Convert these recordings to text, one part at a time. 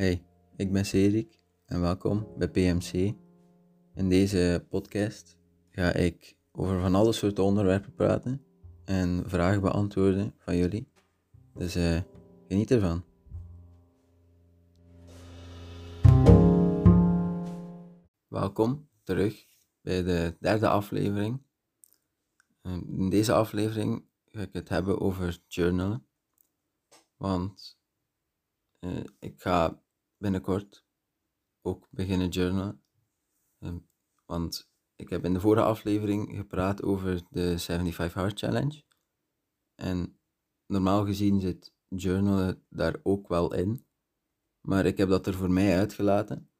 Hey, ik ben Cedric en welkom bij PMC. In deze podcast ga ik over van alle soorten onderwerpen praten en vragen beantwoorden van jullie. Dus uh, geniet ervan. Welkom terug bij de derde aflevering. In deze aflevering ga ik het hebben over journalen. Want uh, ik ga binnenkort ook beginnen journalen. Uh, want ik heb in de vorige aflevering gepraat over de 75 Hard Challenge. En normaal gezien zit journalen daar ook wel in. Maar ik heb dat er voor mij uitgelaten.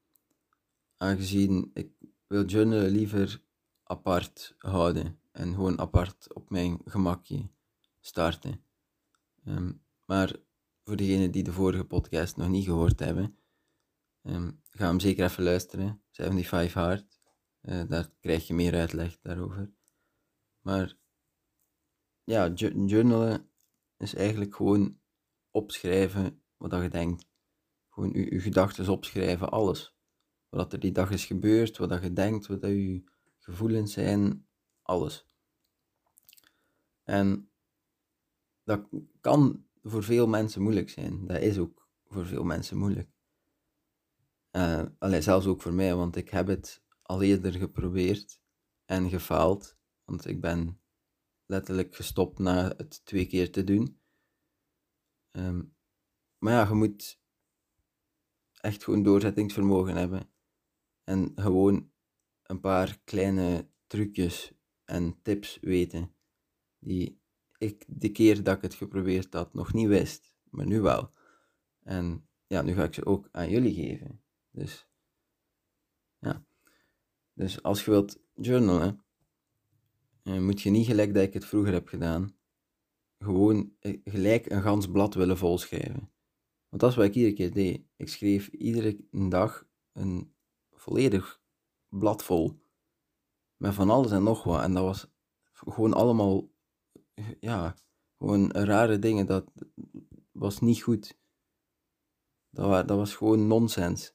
Aangezien ik wil journalen liever apart houden. En gewoon apart op mijn gemakje starten. Um, maar voor degenen die de vorige podcast nog niet gehoord hebben, um, ga hem zeker even luisteren. 75 Hard. Uh, daar krijg je meer uitleg daarover. Maar ja, journalen is eigenlijk gewoon opschrijven wat je denkt. Gewoon je, gedachten opschrijven, alles. Wat er die dag is gebeurd, wat je denkt, wat je gevoelens zijn, alles. En dat kan voor veel mensen moeilijk zijn. Dat is ook voor veel mensen moeilijk. Uh, allee, zelfs ook voor mij, want ik heb het al eerder geprobeerd en gefaald. Want ik ben letterlijk gestopt na het twee keer te doen. Ehm, maar ja, je moet echt gewoon doorzettingsvermogen hebben. En gewoon een paar kleine trucjes en tips weten die ik de keer dat ik het geprobeerd had nog niet wist, maar nu wel. En ja, nu ga ik ze ook aan jullie geven. Dus ja. Dus als je wilt journalen, eh, moet je niet gelijk dat ik het vroeger heb gedaan, gewoon eh, gelijk een gans blad willen volschrijven. Want dat is wat ik iedere keer deed. Ik schreef iedere dag een volledig blad vol. Met van alles en nog wat. En dat was gewoon allemaal ja, gewoon rare dingen. Dat was niet goed. Dat, was, dat was gewoon nonsens.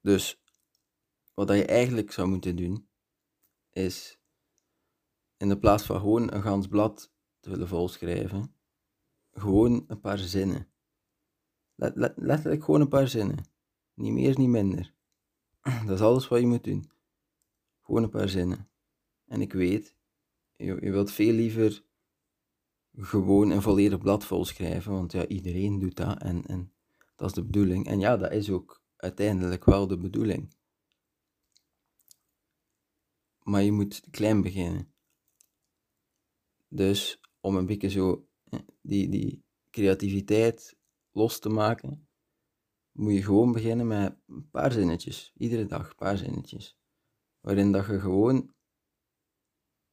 Dus wat je eigenlijk zou moeten doen, is in de plaats van gewoon een gans blad te willen volschrijven, gewoon een paar zinnen. Let, let, letterlijk gewoon een paar zinnen. Niet meer, niet minder. Dat is alles wat je moet doen. Gewoon een paar zinnen. En ik weet, je, je wilt veel liever gewoon een volledig blad vol schrijven, want ja, iedereen doet dat en, en dat is de bedoeling. En ja, dat is ook uiteindelijk wel de bedoeling. Maar je moet klein beginnen. Dus om een beetje zo die, die creativiteit los te maken, moet je gewoon beginnen met een paar zinnetjes. Iedere dag een paar zinnetjes. Waarin dat je gewoon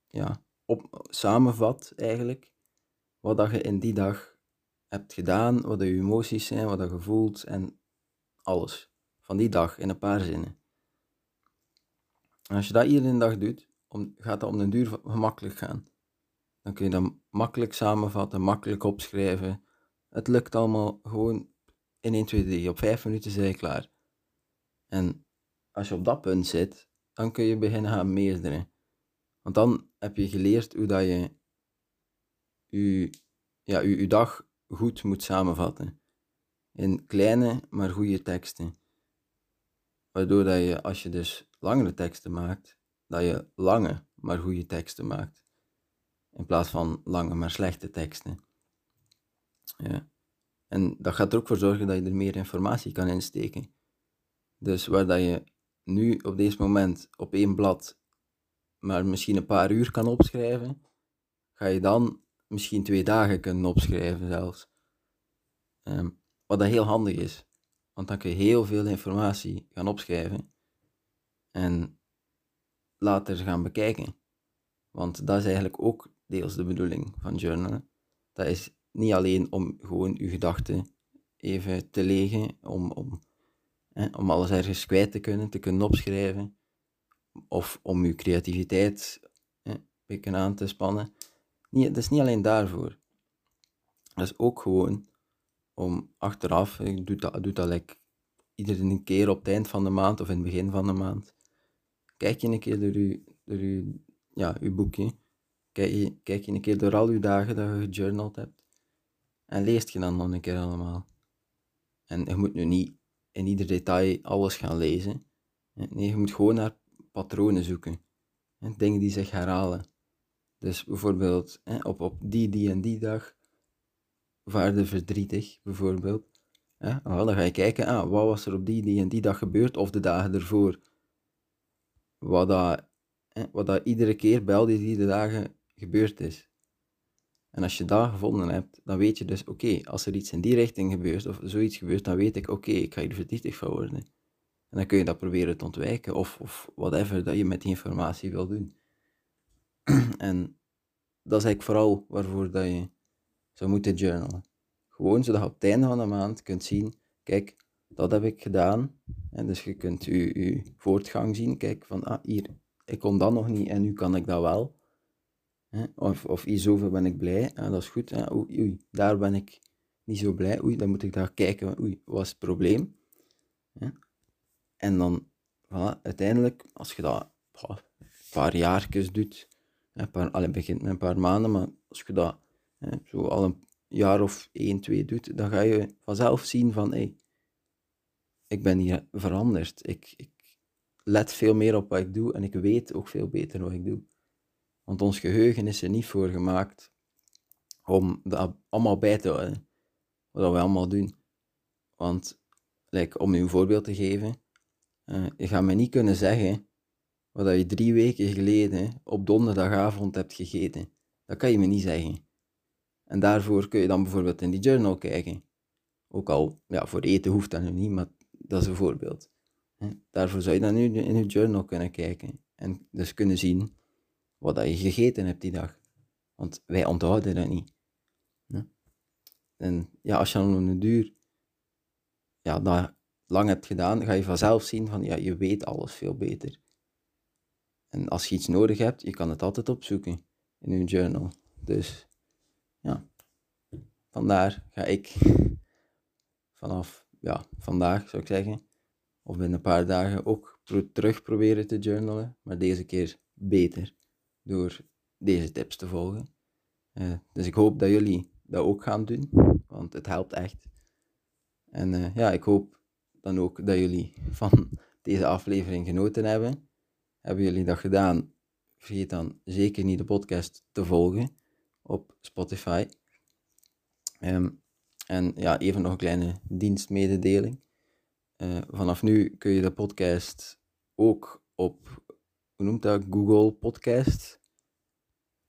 ja, op, samenvat eigenlijk wat dat je in die dag hebt gedaan, wat je emoties zijn, wat je voelt en alles van die dag in een paar zinnen. En als je dat iedere dag doet, gaat dat om den duur gemakkelijk gaan. Dan kun je dat makkelijk samenvatten, makkelijk opschrijven. Het lukt allemaal gewoon in 1, 2, 3. Op 5 minuten zijn je klaar. En als je op dat punt zit, dan kun je beginnen gaan meerdere. Want dan heb je geleerd hoe dat je je, ja, je, je dag goed moet samenvatten. In kleine, maar goede teksten. Waardoor dat je, als je dus langere teksten maakt, dat je lange, maar goede teksten maakt. In plaats van lange, maar slechte teksten. Ja. En dat gaat er ook voor zorgen dat je er meer informatie kan insteken. Dus waar dat je nu op deze moment op één blad maar misschien een paar uur kan opschrijven, ga je dan misschien twee dagen kunnen opschrijven zelfs. Ehm, wat dat heel handig is, want dan kun je heel veel informatie gaan opschrijven en later gaan bekijken. Want dat is eigenlijk ook deels de bedoeling van journalen. Dat is niet alleen om gewoon je gedachten even te legen, om, om, om alles ergens kwijt te kunnen, te kunnen opschrijven, of om je creativiteit een beetje aan te spannen. Niet, dat is niet alleen daarvoor. Dat is ook gewoon om achteraf, ik doe dat, doe dat like, iedere keer op het eind van de maand of in het begin van de maand, kijk je een keer door je, door ja, je boekje, kijk je, kijk je een keer door al je dagen dat je gejournald hebt en leest je dan nog een keer allemaal. En je moet nu niet in ieder detail alles gaan lezen. Nee, je moet gewoon naar patronen zoeken. Dingen die zich herhalen. Dus bijvoorbeeld op, op die, die en die dag vaarde verdrietig, bijvoorbeeld. Dan ga je kijken, ah, wat was er op die, die en die dag gebeurd, of de dagen ervoor. Wat dat, wat dat iedere keer bij al die, die dagen gebeurd is. En als je dat gevonden hebt, dan weet je dus, oké, als er iets in die richting gebeurt, of zoiets gebeurt, dan weet ik, oké, ik ga hier verdrietig van worden. En dan kun je dat proberen te ontwijken, of, of whatever dat je met die informatie wil doen. en dat is eigenlijk vooral waarvoor dat je zou moeten journalen. Gewoon zodat je op het einde van de maand kunt zien, kijk, dat heb ik gedaan. En dus je kunt je, voortgang zien, kijk, van, ah, hier, ik kon dat nog niet en nu kan ik dat wel. Of, of zoveel ben ik blij, ah, dat is goed. Hè? Oei, oei, daar ben ik niet zo blij. Oei, dan moet ik daar kijken, oei, wat is het probleem? En dan, voilà, uiteindelijk, als je dat een paar jaartjes doet, een paar, alleen begint met een paar maanden, maar als je dat zo al een jaar of één, twee doet, dan ga je vanzelf zien van, hé, hey, ik ben hier veranderd. Ik, ik let veel meer op wat ik doe en ik weet ook veel beter wat ik doe. Want ons geheugen is er niet voor gemaakt om dat allemaal bij te houden. Wat we allemaal doen. Want, like, om u een voorbeeld te geven, uh, je gaat me niet kunnen zeggen wat je drie weken geleden op donderdagavond hebt gegeten. Dat kan je me niet zeggen. En daarvoor kun je dan bijvoorbeeld in die journal kijken. Ook al, ja, voor eten hoeft dat nu niet, maar dat is een voorbeeld. Daarvoor zou je dan nu in je journal kunnen kijken. En dus kunnen zien wat je gegeten hebt die dag. Want wij onthouden dat niet. En ja, als je dan een duur ja, dat lang hebt gedaan, ga je vanzelf zien van ja, je weet alles veel beter. En als je iets nodig hebt, je kan het altijd opzoeken in je journal. Dus ja, vandaar ga ik vanaf ja, vandaag zou ik zeggen, of binnen een paar dagen ook terug proberen te journalen, maar deze keer beter door deze tips te volgen. Uh, dus ik hoop dat jullie dat ook gaan doen, want het helpt echt. En uh, ja, ik hoop dan ook dat jullie van deze aflevering genoten hebben. Hebben jullie dat gedaan? Vergeet dan zeker niet de podcast te volgen op Spotify. Um, en ja, even nog een kleine dienstmededeling. Uh, vanaf nu kun je de podcast ook op hoe noemt dat, Google Podcast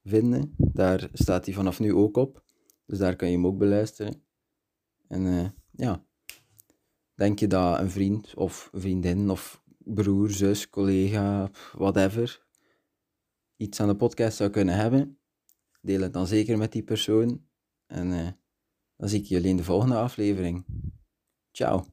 vinden. Daar staat hij vanaf nu ook op. Dus daar kan je hem ook beluisteren. En uh, ja, denk je dat een vriend of vriendin of broer, zus, collega, whatever, iets aan de podcast zou kunnen hebben, deel het dan zeker met die persoon. En uh, dan zie ik jullie in de volgende aflevering. Ciao.